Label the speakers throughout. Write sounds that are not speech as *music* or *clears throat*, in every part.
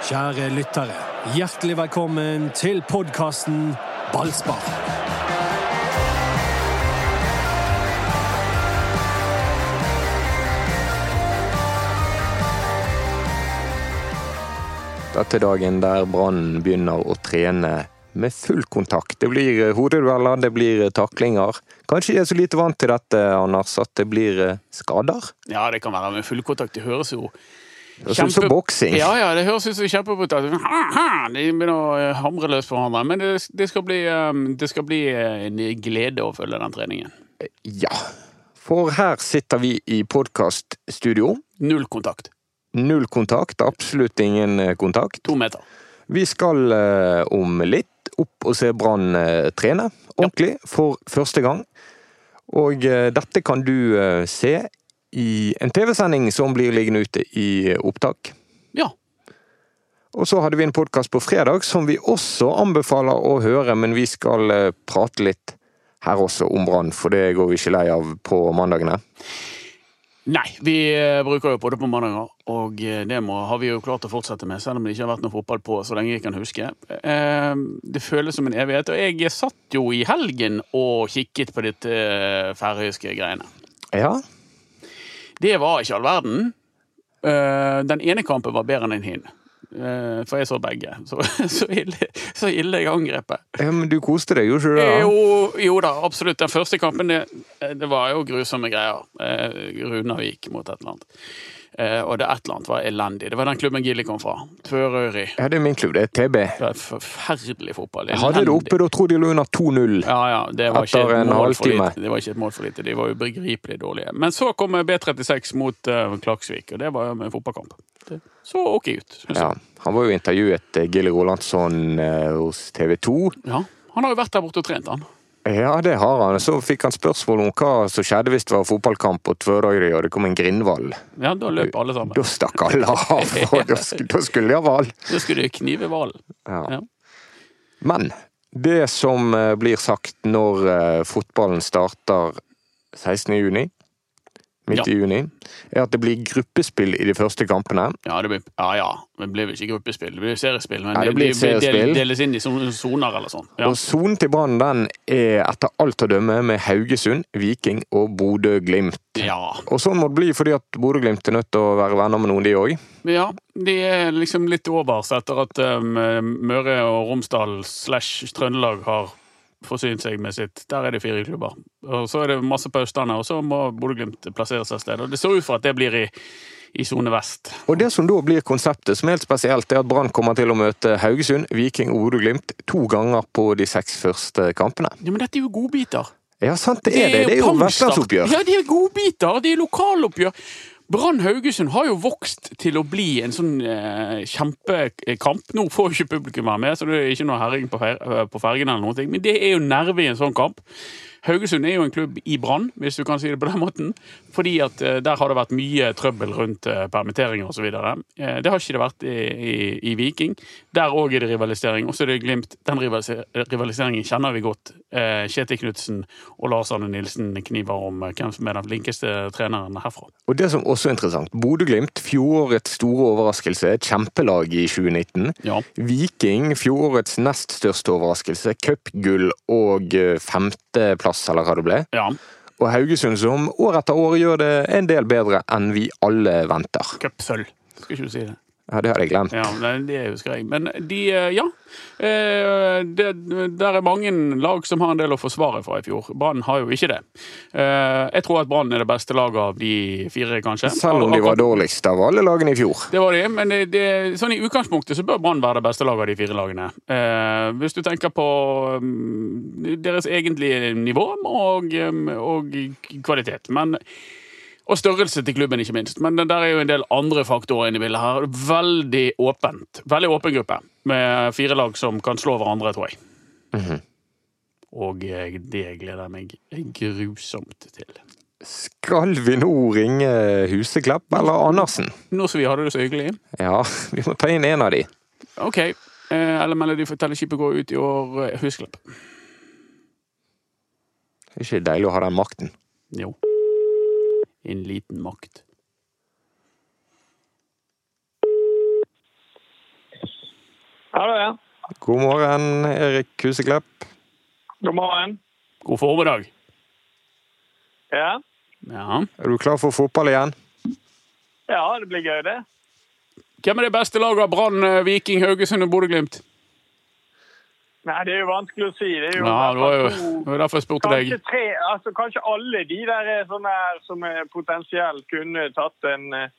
Speaker 1: Kjære lyttere, hjertelig velkommen til podkasten Ballspar.
Speaker 2: Dette er dagen der Brann begynner å trene med full kontakt. Det blir hodedueller, det blir taklinger. Kanskje de er så lite vant til dette, Anders, at det blir eh, skader?
Speaker 3: Ja, det kan være med full kontakt. Det høres jo
Speaker 2: høres ut som boksing.
Speaker 3: Ja, ja, det høres ut som kjempebrutalt. De begynner å eh, hamre løs på hverandre. Men det, det, skal bli, eh, det skal bli en glede å følge den treningen.
Speaker 2: Ja. For her sitter vi i podkaststudio.
Speaker 3: Null kontakt.
Speaker 2: Null kontakt, absolutt ingen eh, kontakt.
Speaker 3: To meter.
Speaker 2: Vi skal eh, om litt opp og se Brann eh, trene ordentlig for første gang. Og eh, dette kan du eh, se i en TV-sending som blir liggende ute i opptak.
Speaker 3: Ja.
Speaker 2: Og så hadde vi en podkast på fredag som vi også anbefaler å høre, men vi skal eh, prate litt her også om Brann, for det går vi ikke lei av på mandagene.
Speaker 3: Nei, vi eh, bruker jo på det på mandager, og eh, det må, har vi jo klart å fortsette med, selv om det ikke har vært noe fotball på så lenge jeg kan huske. Det føles som en evighet, og jeg satt jo i helgen og kikket på dette færøyske greiene.
Speaker 2: Ja,
Speaker 3: Det var ikke all verden. Eh, Den ene kampen var bedre enn den hin. Eh, For jeg så begge. Så, *laughs* så, ille, så ille jeg angrepet.
Speaker 2: ja men du koste deg, gjorde ikke du?
Speaker 3: Jo, jo da, absolutt. Den første kampen, det, det var jo grusomme greier. Eh, Runavik mot et eller annet. Eh, og det et eller annet var elendig. Det var den klubben Gilly kom fra. Tvørøyri.
Speaker 2: Ja, det er min klubb, det er TB.
Speaker 3: Det er forferdelig fotball.
Speaker 2: Jeg hadde det oppe, da tror de lå under 2-0.
Speaker 3: Ja, ja, det var, ikke
Speaker 2: Etter
Speaker 3: et
Speaker 2: en halvtime.
Speaker 3: det var ikke et mål for lite. De var jo begripelig dårlige. Men så kom B36 mot uh, Klaksvik, og det var jo en fotballkamp. Det så ok ut. jeg.
Speaker 2: Ja, han var jo intervjuet eh, Gilly Rolandsson uh, hos TV 2.
Speaker 3: Ja. Han har jo vært der borte og trent, han.
Speaker 2: Ja, det har han. Så fikk han spørsmål om hva som skjedde hvis det var fotballkamp på Tvøroyri og det kom en grindvall.
Speaker 3: Ja, Da løp alle sammen.
Speaker 2: Da stakk alle av, og *laughs* da skulle de ha hval.
Speaker 3: Da skulle de knive hvalen.
Speaker 2: Ja.
Speaker 3: Ja.
Speaker 2: Men det som eh, blir sagt når eh, fotballen starter 16. juni, midt
Speaker 3: Ja.
Speaker 2: i juni, er at det blir gruppespill i de første kampene.
Speaker 3: Ja, det blir, ja, ja. Det blir vel ikke gruppespill, det blir seriespill. Men
Speaker 2: Ja, det blir
Speaker 3: de- de
Speaker 2: seriespill.
Speaker 3: del- deles inn i soner eller sånn.
Speaker 2: Og sonen til Brann den er etter alt å dømme med Haugesund, Viking og Bodø-Glimt.
Speaker 3: ja.
Speaker 2: Og sånn må det bli fordi at Bodø-Glimt er nødt til å være venner med noen, de òg.
Speaker 3: Ja, de er liksom litt overs etter at um, Møre og Romsdal slash Trøndelag har forsynt seg med sitt. Der er det fire klubber. Og så er det masse på Østlandet, og så må Bodø-Glimt plassere seg et sted. Og det ser ut for at det blir i, i sone vest.
Speaker 2: Og det som da blir konseptet, som er helt spesielt, er at Brann kommer til å møte Haugesund, Viking og Bodø-Glimt to ganger på de seks første kampene.
Speaker 3: Ja, men dette er jo godbiter.
Speaker 2: Ja, sant det er det. Det er jo
Speaker 3: jo
Speaker 2: vestlandsoppgjør.
Speaker 3: Ja, det er godbiter. Det er lokaloppgjør. Brann Haugesund har jo vokst til å bli en sånn eh, kjempekamp. Nå får ikke publikum være med, så det er ikke noe herring på, fer på noen. Men det er jo nerve i en sånn kamp. Haugesund er jo en klubb i brann, hvis du kan si det på den måten. Fordi at eh, der har det vært mye trøbbel rundt eh, permitteringer osv. Eh, det har ikke det vært i, i, i Viking. Der òg er det rivalisering. Og så er det Glimt. Den rivaliseringen kjenner vi godt. Kjetil Knutsen og Lars Arne Nilsen kniver om hvem som er den flinkeste treneren herfra.
Speaker 2: Og det som også er interessant, Bodø-Glimt, fjorårets store overraskelse, kjempelag i 2019.
Speaker 3: Ja.
Speaker 2: Viking, fjorårets nest største overraskelse, cupgull og eh, femteplass, eller hva det ble.
Speaker 3: ja.
Speaker 2: Og Haugesund, som år etter år gjør det en del bedre enn vi alle venter.
Speaker 3: Cupsølv. Skal ikke du si det?
Speaker 2: Ja, det hadde jeg glemt.
Speaker 3: Ja, men det husker jeg. Men de, eh, ja. Eh, Det, der er mange lag som har en del å forsvare fra i fjor. Brann har jo ikke det. Eh, Jeg tror at Brann er det beste laget av de fire, kanskje.
Speaker 2: Selv om de var dårligst av alle lagene i fjor.
Speaker 3: Det var de, men det, det, sånn i utgangspunktet så bør Brann være det beste laget av de fire lagene. Hvis du tenker på mm, deres egentlige nivå og, mm, og kvalitet. Men, og størrelse til klubben, ikke minst. Men der er jo en del andre faktorer inne i bildet her. Veldig åpent. Veldig åpen gruppe med fire lag som kan slå hverandre, tror jeg.
Speaker 2: Mhm.
Speaker 3: Og eh, det gleder jeg meg grusomt til.
Speaker 2: Skal vi nå ringe Huseklepp eller Andersen?
Speaker 3: Nå som vi hadde det så hyggelig.
Speaker 2: Ja, vi må ta inn en av de.
Speaker 3: OK. Eh, eller Melodi Fortellerskipet går ut i år. Huseklepp.
Speaker 2: Det er ikke deilig å ha den makten.
Speaker 3: Jo. En liten makt.
Speaker 4: Hallo, ja.
Speaker 2: God morgen, Erik Huseklepp.
Speaker 4: God morgen.
Speaker 3: God formiddag.
Speaker 4: Ja.
Speaker 3: Ja.
Speaker 2: Er du klar for fotball igjen?
Speaker 4: ja, det blir gøy, det.
Speaker 3: Hvem er det beste laget av Brann, eh, Viking, Haugesund og Bodø-Glimt?
Speaker 4: Nei, det er jo vanskelig å si. Det er jo
Speaker 3: Nei, det var jo det var derfor jeg spurte
Speaker 4: Kanskje
Speaker 3: deg.
Speaker 4: tre, altså kanskje alle de der er sånne her som potensielt kunne tatt en eh,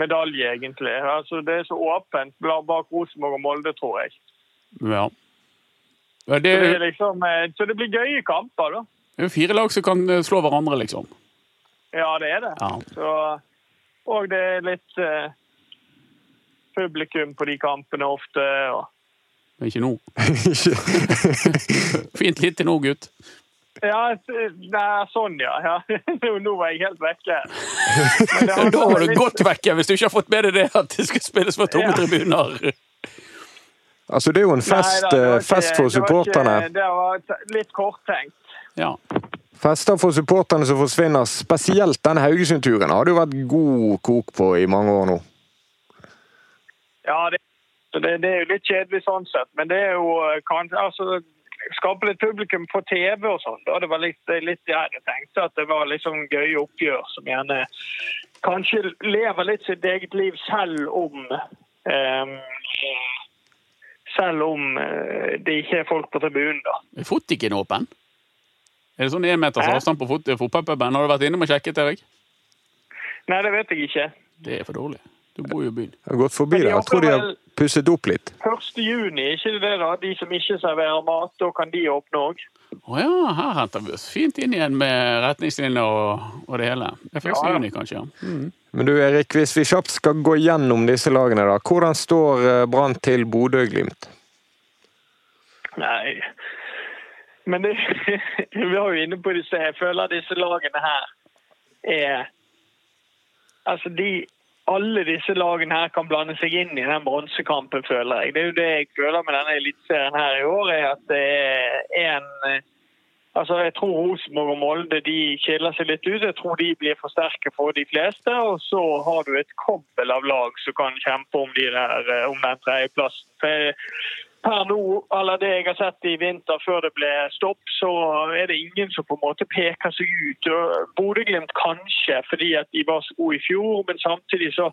Speaker 4: medalje, egentlig. Altså Det er så åpent bak Rosenborg og Molde, tror jeg.
Speaker 3: Ja. Det...
Speaker 4: Så det,
Speaker 3: Det
Speaker 4: liksom, eh, så det blir gøye kamper, da.
Speaker 3: er jo fire lag som kan eh, slå hverandre, liksom.
Speaker 4: Ja, det er det.
Speaker 3: Ja.
Speaker 4: Så, og det er litt uh, publikum på de kampene ofte. og
Speaker 3: Men ikke nå. *laughs* Fint til nå, gutt.
Speaker 4: Ja, nei, sånn, ja. ja. *laughs* Nå, nå var jeg helt vekke. Men
Speaker 3: Da var du
Speaker 4: litt-
Speaker 3: godt vekke, hvis du ikke har fått med deg det at det skal spilles for tomme
Speaker 4: Ja.
Speaker 3: tribuner.
Speaker 2: Altså, det er jo en fest,
Speaker 4: Nei da,
Speaker 2: eh, fest
Speaker 4: ikke-
Speaker 2: for
Speaker 4: det var ikke- Det var litt korttenkt.
Speaker 3: Ja.
Speaker 2: Fester for supporterne som forsvinner. Spesielt denne Haugesund-turen har det jo vært god kok på i mange år nå.
Speaker 4: Ja, det, så det, det er jo litt kjedelig sånn sett, men det er jo eh, kanskje altså, Skape litt publikum på TV og sånn. Det var litt, litt der jeg tenkte, at det var litt sånn gøye oppgjør som gjerne kanskje lever litt sitt eget liv selv om eh, Selv om eh, det ikke er folk på tribunen, da.
Speaker 3: Er Fotikken åpen? Er det sånn én meters avstand på fot fotballpuben? Har du vært inne og sjekket, Erik?
Speaker 4: Nei, det vet jeg ikke.
Speaker 3: Det er for dårlig. Du bor jo i byen.
Speaker 2: Jeg har gått forbi
Speaker 4: Men de
Speaker 2: der. Jeg tror de har pusset opp litt.
Speaker 4: 1. juni, ikke det da? De som ikke serverer mat, da kan de åpne òg.
Speaker 3: Å ja, her henter vi oss fint inn igjen med retningslinjer og, og det hele. Det er 1.
Speaker 4: Ja, ja.
Speaker 3: juni, kanskje. ja. Mm.
Speaker 2: Men du Erik, hvis vi kjapt skal gå gjennom disse lagene, da. Hvordan står eh, Brann til Bodø-Glimt?
Speaker 4: Nei. Men det, *laughs* vi var jo inne på disse. Jeg føler disse lagene her er Altså, de Alle disse lagene her kan blande seg inn i den bronsekampen, føler jeg. Det er jo det jeg føler med denne eliteserien her i år, er at det er en Altså, Jeg tror Rosenborg og Molde de skiller seg litt ut. Jeg tror de blir for sterke for de fleste. Og så har du et kobbel av lag som kan kjempe om, de der, eh, om den tredjeplassen. Per nå, eller det jeg har sett i vinter før det ble stopp, så er det ingen som på en måte peker seg ut. Bodø-Glimt kanskje, fordi at de var så gode i fjor, men samtidig så,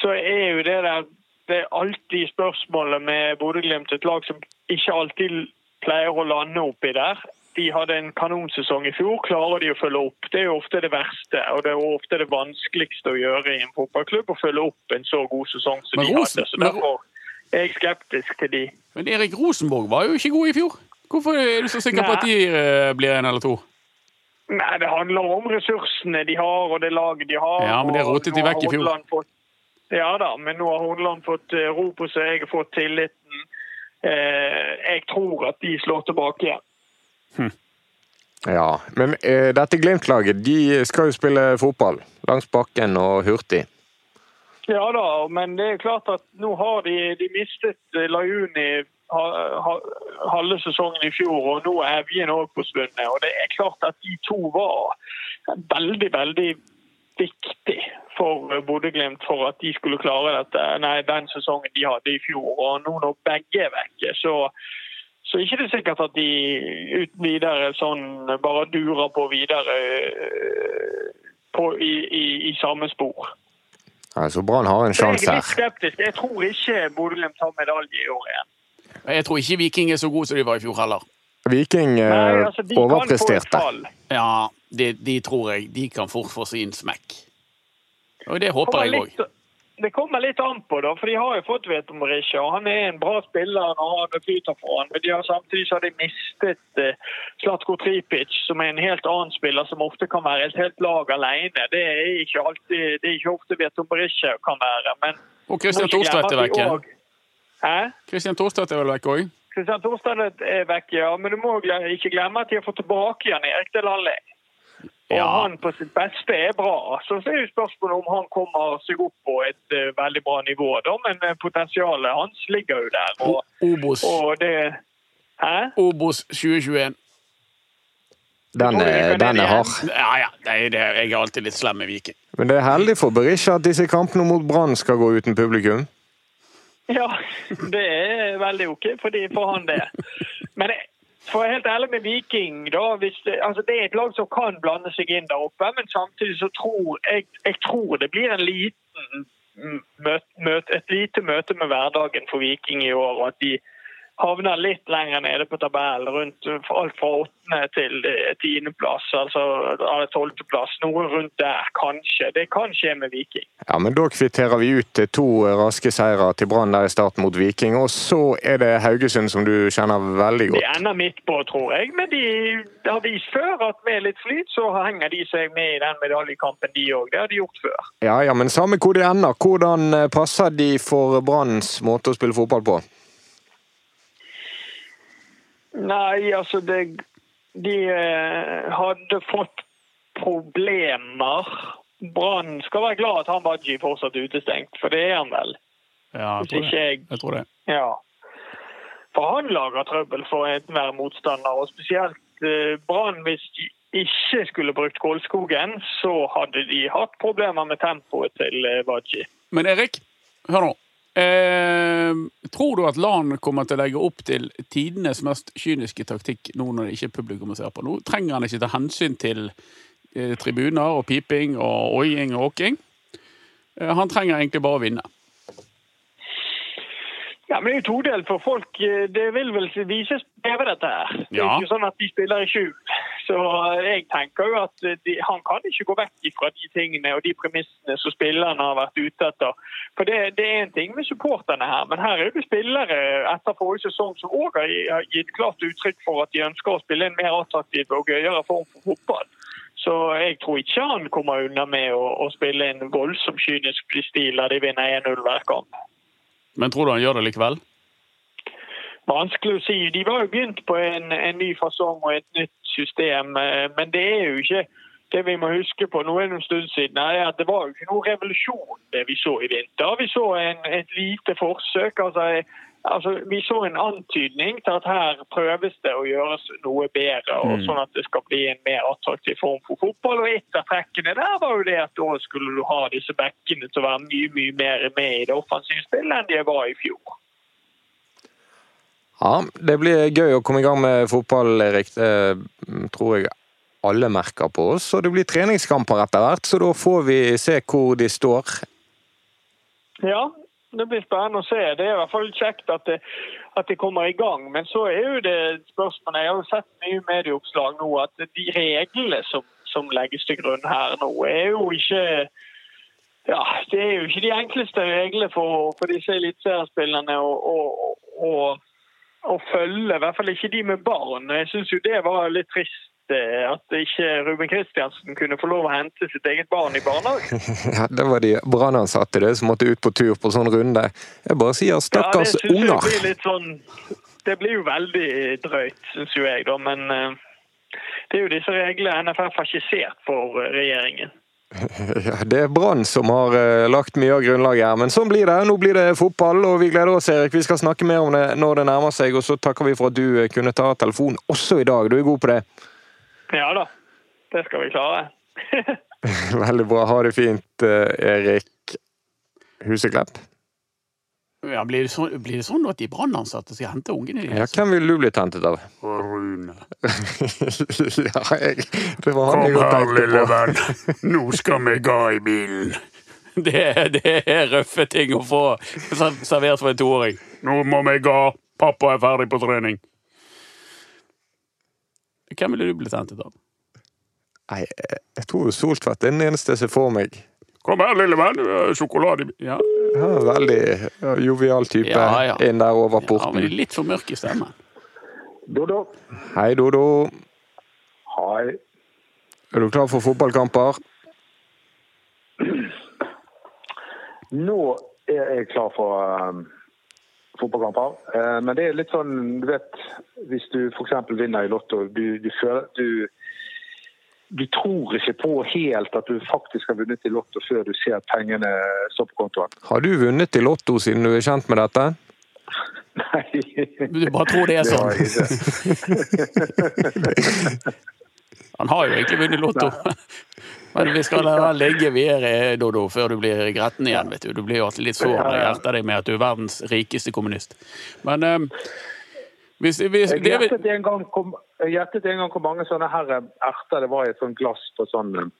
Speaker 4: så er jo det der Det er alltid spørsmålet med Bodø-Glimt, et lag som ikke alltid pleier å lande oppi der. De hadde en kanonsesong i fjor. Klarer de å følge opp? Det er jo ofte det verste, og det er jo ofte det vanskeligste å gjøre i en fotballklubb. Å følge opp en så god sesong som
Speaker 3: Men
Speaker 4: de hadde. Så
Speaker 3: men-
Speaker 4: derfor er jeg skeptisk til de.
Speaker 3: Men Erik Rosenborg var jo ikke god i fjor. Hvorfor er du så sikker på at de eh, blir en eller to?
Speaker 4: Nei, Det handler om ressursene de har og det laget de har.
Speaker 3: Ja, men det rotet de vekk i fjor.
Speaker 4: Fått, ja da, men nå har Hordaland fått eh, ro på seg, jeg har fått tilliten. Eh, jeg tror at de slår tilbake igjen.
Speaker 2: Ja, men eh, dette Glimt-laget de skal jo spille fotball. Langs bakken og hurtig.
Speaker 4: Ja da, men det er klart at nå har de, de mistet eh, Lajuni ha, ha, halve sesongen i fjor, og nå er Evjen òg forsvunnet. Og det er klart at de to var veldig, veldig viktig for Bodø-Glimt for at de skulle klare dette, nei, den sesongen de hadde i fjor. Og nå når begge er vekke, så, så ikke det sikkert at de uten videre sånn bare durer på videre eh, på, i, i, i samme spor.
Speaker 2: Altså, Brann har en
Speaker 4: Så jeg er litt
Speaker 2: her.
Speaker 4: skeptisk. Jeg tror ikke Bodø-Glimt tar medalje i år igjen.
Speaker 3: Jeg tror ikke Viking er så god som de var i fjor heller.
Speaker 2: Viking eh,
Speaker 4: Nei, altså, de
Speaker 2: overpresterte.
Speaker 3: Ja, de, de tror jeg de kan fort få sin smekk. Og det håper jeg òg.
Speaker 4: Det kommer litt an på, da, for de har jo fått vite om og Han er en bra spiller når han flyter for han, men de har samtidig så har de mistet uh, Slatko Tripic, som er en helt annen spiller som ofte kan være et helt lag alene. Det er ikke alltid, det er ikke ofte Veto Morisha kan være. men
Speaker 3: Og Christian Thorstvedt er
Speaker 4: vekk? Hæ?
Speaker 3: Christian Thorstvedt er vel vekke òg?
Speaker 4: Kristian Thorstvedt er vekk, ja. Men du må ikke glemme at de har fått tilbake igjen Erik Delalli. Og
Speaker 3: Ja.
Speaker 4: han på sitt beste er bra. Så er jo spørsmålet om han kommer seg opp på et uh, veldig bra nivå. Da. Men eh, potensialet hans ligger jo der. Og,
Speaker 3: Obos.
Speaker 4: og det Hæ?
Speaker 3: Obos 2021.
Speaker 2: Den, er- den er hard.
Speaker 3: Ja, ja. Nei, det, jeg er alltid litt slem med Viking.
Speaker 2: Men det er heldig for Berisha at disse kampene mot Brann skal gå uten publikum.
Speaker 4: Ja, det er veldig OK fordi for han det. Men jeg, for å være helt ærlig med Viking, da, hvis altså det er et lag som kan blande seg inn der oppe, men samtidig så tror jeg, jeg tror det blir en liten møte, møte, et lite møte med hverdagen for Viking i år. og at de havner litt lenger nede på tabellen, rundt alt fra åttende til eh, tiendeplass, altså tolvteplass. Noe rundt der, kanskje. Det kan skje med Viking.
Speaker 2: Ja, men Da kvitterer vi ut to raske seire til Brann der i starten mot Viking. Og så er det Haugesund som du kjenner veldig godt.
Speaker 4: De ender midt på, tror jeg. Men de har vist før at med litt flyt så henger de seg med i den medaljekampen, de òg. Det har de gjort før.
Speaker 2: Ja, ja, men samme hvor de ender, hvordan passer de for Branns måte å spille fotball på?
Speaker 4: Nei, altså det, De eh, hadde fått problemer. Brann skal være glad at han Baji fortsatt er utestengt, for det er han vel?
Speaker 3: Ja, jeg tror, det. Jeg, jeg tror det.
Speaker 4: Ja. For han lager trøbbel for enhver motstander, og spesielt eh, Brann. Hvis de ikke skulle brukt Kålskogen, så hadde de hatt problemer med tempoet til eh.
Speaker 3: Men Erik, hør nå. Eh, tror du at LAN kommer til å legge opp til tidenes mest kyniske taktikk nå når det ikke er publikum ser på? Nå trenger han ikke ta hensyn til eh, tribuner og piping og oiing og åking. Eh, han trenger egentlig bare å vinne.
Speaker 4: Ja, men Det er jo todelt for folk. Det vil vel vises TV, dette her. Ja. Det er ikke sånn at de spiller i skjul. Så jeg tenker jo at de, han kan ikke gå vekk fra de tingene og de premissene som spillerne har vært ute etter. For det, det er en ting med supporterne her, men her er det spillere etter forrige sesong som òg har gitt klart uttrykk for at de ønsker å spille en mer attraktiv og gøyere form for fotball. Så jeg tror ikke han kommer unna med å, å spille en voldsomt kynisk stil der de vinner 1-0 hver kamp.
Speaker 3: Men tror du han gjør det likevel?
Speaker 4: Vanskelig å si. De var jo begynt på en, en ny fasong og et nytt system, eh, men det er jo ikke det vi må huske på nå en stund siden, er at det var jo ikke noe revolusjon det vi så i vinter. Vi så en, et lite forsøk. altså Altså, vi så en antydning til at her prøves det å gjøres noe bedre, og mm. sånn at det skal bli en mer attraktiv form for fotball. Og Et av trekkene der var jo det at da skulle du ha disse bekkene til å være mye mye mer med i det offensive spillet enn de var i fjor.
Speaker 2: Ja, det blir gøy å komme i gang med fotball, Erik. Det mm, tror jeg alle merker på oss. Og det blir treningskamper etter hvert, så da får vi se hvor de står.
Speaker 4: Ja, det blir spennende å se. Det er i hvert fall kjekt at det, at det kommer i gang. Men så er jo det spørsmålet Jeg har jo sett mye medieoppslag nå at de reglene som, som, legges til grunn her nå, er jo ikke ja, Det er jo ikke de enkleste reglene for, for disse eliteseriespillerne å, å, å, å, følge. I hvert fall ikke de med barn. Jeg syns jo det var litt trist at ikke Ruben Kristiansen kunne få lov å hente sitt eget barn i barnehagen. *laughs*
Speaker 2: ja, Det var de brannansatte det som måtte ut på tur på sånn runde. Jeg bare sier stakkars ja, det unger.
Speaker 4: Blir litt sånn, det blir jo veldig drøyt, syns jo jeg, da. Men uh, det er jo disse reglene NFF har skissert for uh, regjeringen. *laughs*
Speaker 2: Ja, Det er Brann som har uh, lagt mye av grunnlaget her, men sånn blir det. Nå blir det fotball, og vi gleder oss, Erik. Vi skal snakke mer om det når det nærmer seg, og så takker vi for at du kunne ta telefonen også i dag. Du er god på det.
Speaker 4: Ja da, det skal vi klare. *laughs* *laughs*
Speaker 2: Veldig bra. Ha det fint, eh, Erik Huseklepp.
Speaker 3: Ja, blir, det sånn, blir det sånn at de brannansatte skal hente ungene
Speaker 2: dine? Ja, hvem ville du blitt hentet av?
Speaker 3: Rune. *laughs*
Speaker 2: ja, jeg, det var
Speaker 3: han Kom her, lille venn. Nå skal vi ga i bilen. *laughs* Det, det er røffe ting å få servert for en toåring. Nå må vi ga. Pappa er ferdig på trening. Hvem ville du blitt hentet av?
Speaker 2: Nei, jeg tror Soltvedt er den eneste jeg ser for meg.
Speaker 3: Kom her, lille venn. Sjokolade
Speaker 2: ja. Ja. Veldig jovial type ja, ja. inn der over porten.
Speaker 3: Ja, men litt for mørk i stemmen.
Speaker 4: Dodo.
Speaker 2: Hei, Dodo.
Speaker 4: Hei.
Speaker 2: Er du klar for fotballkamper?
Speaker 5: Nå er jeg klar for um fotballkamper. Uh, men det er litt sånn, du vet Hvis du f.eks. vinner i Lotto, du, du, du, du, tror ikke på helt at du faktisk har vunnet i Lotto før du ser pengene stå på kontoen.
Speaker 2: Har du vunnet i Lotto siden du er kjent med dette?
Speaker 5: Nei.
Speaker 3: Du bare tror det er *laughs* sånn? *laughs* Han har jo egentlig vunnet Lotto. *laughs* Men vi skal la ligge videre, Dodo, før du blir gretten igjen. vet Du Du blir jo alltid litt sår i hjertet deg med at du er verdens rikeste kommunist. Men eh, hvis, hvis
Speaker 5: Jeg
Speaker 3: det,
Speaker 5: jeg gjettet en gang hvor mange sånne her erter det var i et sånt glass på sånn,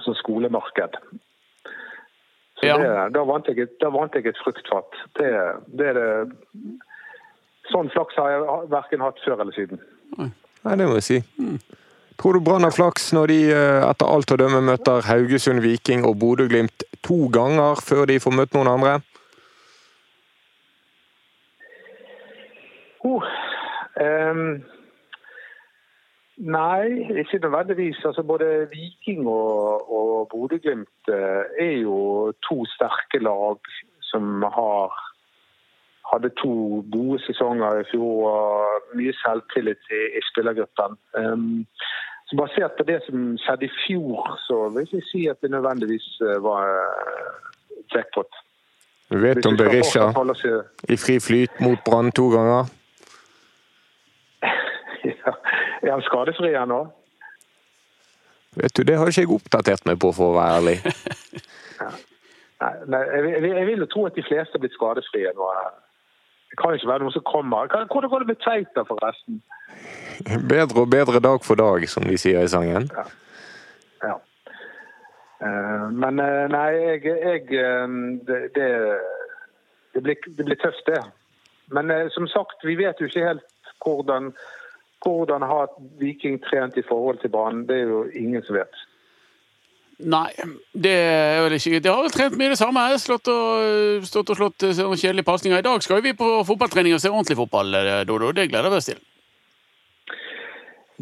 Speaker 5: sånn skolemarked. Så
Speaker 3: Ja.
Speaker 5: det, da, vant jeg da vant jeg et fruktfat. Det, det er det Sånn flaks har jeg verken hatt før eller siden.
Speaker 2: Nei, det må jeg si. Tror du Brann har flaks når de eh, etter alt å dømme møter Haugesund, Viking og Bodø-Glimt to ganger før de får møtt noen andre?
Speaker 5: Oh, um, nei, ikke nødvendigvis. Altså, både Viking og, og Bodø-Glimt eh, er jo to sterke lag som har hadde to gode sesonger i fjor og mye selvtillit i, i spillergruppen. Um, så Basert på det som skjedde i fjor, så vil jeg si at det nødvendigvis eh, var eh, jackpot.
Speaker 2: Vi vet om Berisha
Speaker 5: i
Speaker 2: fri flyt mot Brann to ganger?
Speaker 5: Ja. Er han skadefri ennå?
Speaker 2: Vet du, Det har ikke jeg oppdatert meg på, for å være ærlig. *laughs*
Speaker 5: Nei, nei jeg, vil- jeg vil jo tro at de fleste er blitt skadefrie nå. Det kan jo ikke være noen som kommer. Hvordan går det med Tveita, forresten?
Speaker 2: Bedre og bedre dag for dag, som de sier i sangen.
Speaker 5: Ja. ja. Men eh, nei, jeg, jeg eh, det, det, det, blir, det blir tøft, det. Men eh, som sagt, vi vet jo ikke helt hvordan, hvordan har Viking trent i forhold til banen. Det er jo ingen som vet.
Speaker 3: Nei, det er vel ikke De har vel trent mye det samme. Slått og, stått og slått eh, sånne kjedelige pasninger. I dag skal vi på fotballtrening og se ordentlig fotball, eh, Dodo. Det gleder vi oss til.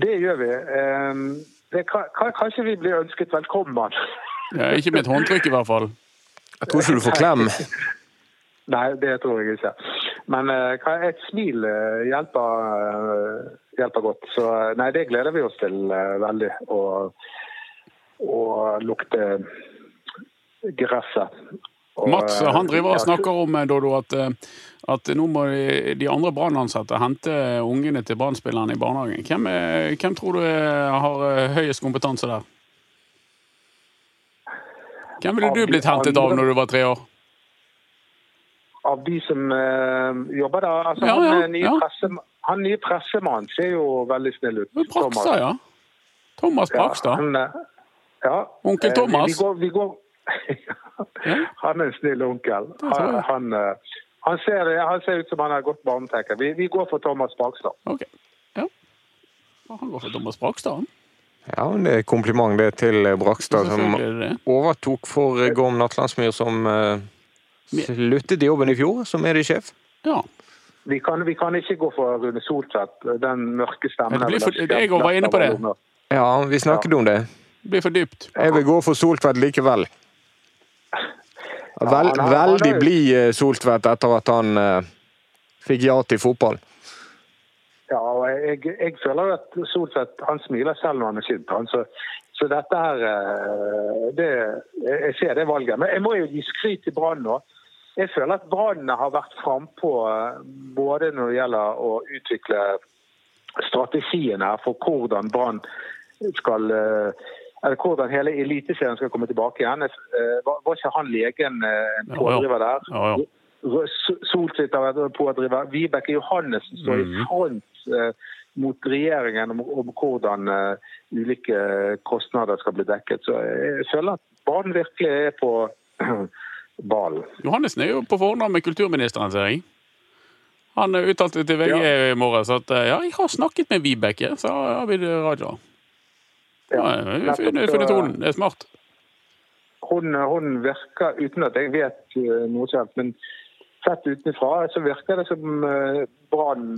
Speaker 5: Det gjør vi. Eh, Det kan, kan, kanskje vi blir ønsket velkommen. *laughs*
Speaker 3: Ja, ikke med et håndtrykk, i hvert fall.
Speaker 2: Jeg tror ikke du får klem.
Speaker 5: Nei, det tror jeg ikke. Men eh, kan- et smil eh, hjelper, eh, hjelper godt. Så eh, nei, det gleder vi oss til eh, veldig. Å lukte gresset. Og,
Speaker 3: Mats
Speaker 5: eh,
Speaker 3: han driver og snakker om Dodo, at, at nå må de, de andre Brann-ansatte hente ungene til Brann-spillerne i barnehagen. Hvem, er, hvem tror du har høyest kompetanse der? Hvem ville du blitt hentet av når du var tre år?
Speaker 5: Av de som uh, jobber der. Altså,
Speaker 3: Ja, ja,
Speaker 5: nye
Speaker 3: ja.
Speaker 5: presse, han nye pressemannen ser jo veldig snill ut.
Speaker 3: Brakstad, ja. Thomas Brakstad.
Speaker 5: han, eh, ja.
Speaker 3: Onkel
Speaker 5: Eh,
Speaker 3: Thomas.
Speaker 5: Vi, går, vi går. *laughs* Han er en snill onkel. Han, han, eh, han, ser, han ser ut som han har godt barnetekke. Vi, vi går for Thomas Brakstad.
Speaker 3: Okay. Ja. Han går for Thomas Brakstad. han.
Speaker 2: Ja, men Det er kompliment det til Brakstad, som
Speaker 3: er
Speaker 2: overtok for Gorm Natlandsmyr, som sluttet i jobben i fjor som mediesjef.
Speaker 3: Ja.
Speaker 5: Vi kan, vi kan ikke gå for Rune Soltvedt. Den mørke stemmen.
Speaker 3: Det blir for- jeg var inne på det.
Speaker 2: Ja, vi snakket om det.
Speaker 3: Det blir for dypt.
Speaker 2: Jeg vil gå for Soltvedt likevel. Vel,
Speaker 5: ja, han
Speaker 2: veldig blid eh, Soltvedt etter at han uh, fikk ja til fotball.
Speaker 5: Ja, og jeg, jeg føler at Soltvedt han smiler selv når han er sint. Han, så, så dette her eh, det, Jeg ser det valget. Men jeg må jo gi skryt til Brann nå. Jeg føler at Brann har vært frampå både når det gjelder å utvikle strategien her for hvordan Brann skal eh, eller hvordan hele Eliteserien skal komme tilbake igjen. Eh, Var, ikke han legen eh, pådriver der?
Speaker 3: Ja,
Speaker 5: har vært pådriver. Vibeke Johannessen står i front eh, mot regjeringen om, om hvordan eh, ulike kostnader skal bli dekket. Så jeg føler at Brann virkelig er på *clears throat* ballen.
Speaker 3: Johannessen er jo på fornavn med kulturministeren, ser jeg. Han eh, uttalte til VG i morges at eh, ja, jeg har snakket med Vibeke, sa Abid Raja. Ja, har funnet funnet tonen. Det er smart.
Speaker 5: Hun, hun virker, uten at jeg vet eh, noe sånt, men sett utenfra så virker det som Brann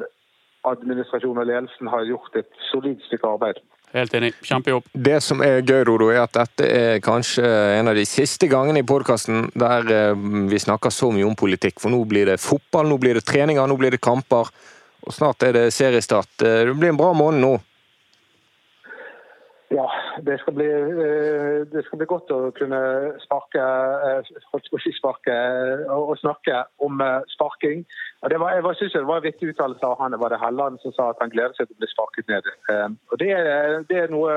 Speaker 5: administrasjonen og ledelsen har gjort et solid stykke arbeid.
Speaker 3: Helt enig. Kjempejobb.
Speaker 2: Det som er gøy, Rodo, er at dette er kanskje en av de siste gangene i podkasten der eh, vi snakker så mye om politikk. For nå blir det fotball, nå blir det treninger, nå blir det kamper. Og snart er det seriestart. Eh, Det blir en bra måned nå.
Speaker 5: Ja, det skal, bli, eh, det skal bli godt å kunne sparke eh, sparke eh, og snakke om sparking. Det var, jeg var- synes det var en viktig uttalelse av han. det Var det Helland som sa at han gleder seg til å bli sparket ned. Og det, det er noe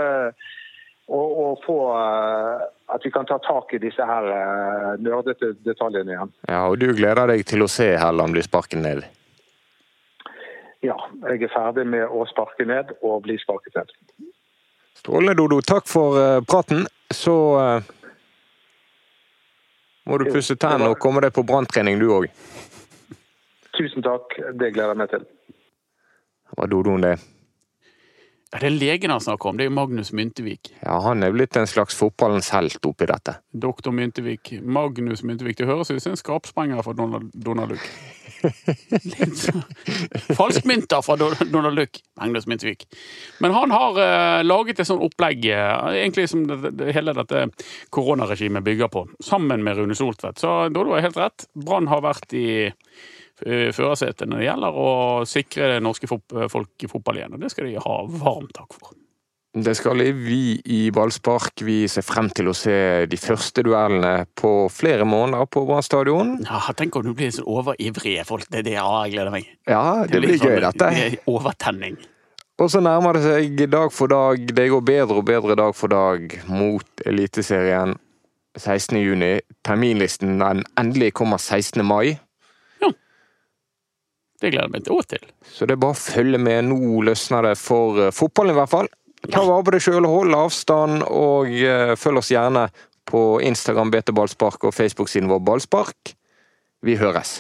Speaker 5: å, å få At vi kan ta tak i disse her nerdete detaljene igjen.
Speaker 2: Ja, og du gleder deg til å se Helland bli sparket ned?
Speaker 5: Ja, jeg er ferdig med å sparke ned og bli sparket ned.
Speaker 2: Strålende, Dodo. Takk for eh, praten. Så eh, må du pusse tennene og komme deg på branntrening, du òg.
Speaker 5: Tusen takk, det gleder jeg meg til.
Speaker 2: Det var Dodoen, det.
Speaker 3: Ja, det er legen han snakker om. Det er Magnus Myntevik.
Speaker 2: Ja, han er blitt en slags fotballens helt oppi dette.
Speaker 3: Doktor Myntevik. Magnus Myntevik. Det høres ut som en skrapsprenger fra Donald, Donald Duck. Litt så- Falskmynter fra Donald Duck. Magnus Myntevik. Men han har uh, laget et sånt opplegg, uh, egentlig som det, det, hele dette koronaregimet bygger på, sammen med Rune Soltvedt. Så Dodo har helt rett. Brann har vært i førersetet når det gjelder å sikre det norske folk i fotball igjen, og det skal de ha varm takk for.
Speaker 2: Det skal vi i ballspark. Vi ser frem til å se de første duellene på flere måneder på Brann stadion.
Speaker 3: Ja, tenk om du blir så overivrige folk. Det er det jeg gleder meg.
Speaker 2: Ja, det blir
Speaker 3: litt
Speaker 2: gøy,
Speaker 3: sånn-
Speaker 2: dette.
Speaker 3: det er Overtenning.
Speaker 2: Og så nærmer det seg dag for dag. Det går bedre og bedre dag for dag mot Eliteserien 16. juni. Terminlisten den endelig kommer 16. mai.
Speaker 3: Det gleder jeg meg også til.
Speaker 2: Så det er bare å følge med. Nå løsner det for eh, fotballen, i hvert fall. Ta vare på deg sjøl, hold avstand, og eh, følg oss gjerne på Instagram BT Ballspark og Facebook-siden vår Ballspark. Vi høres.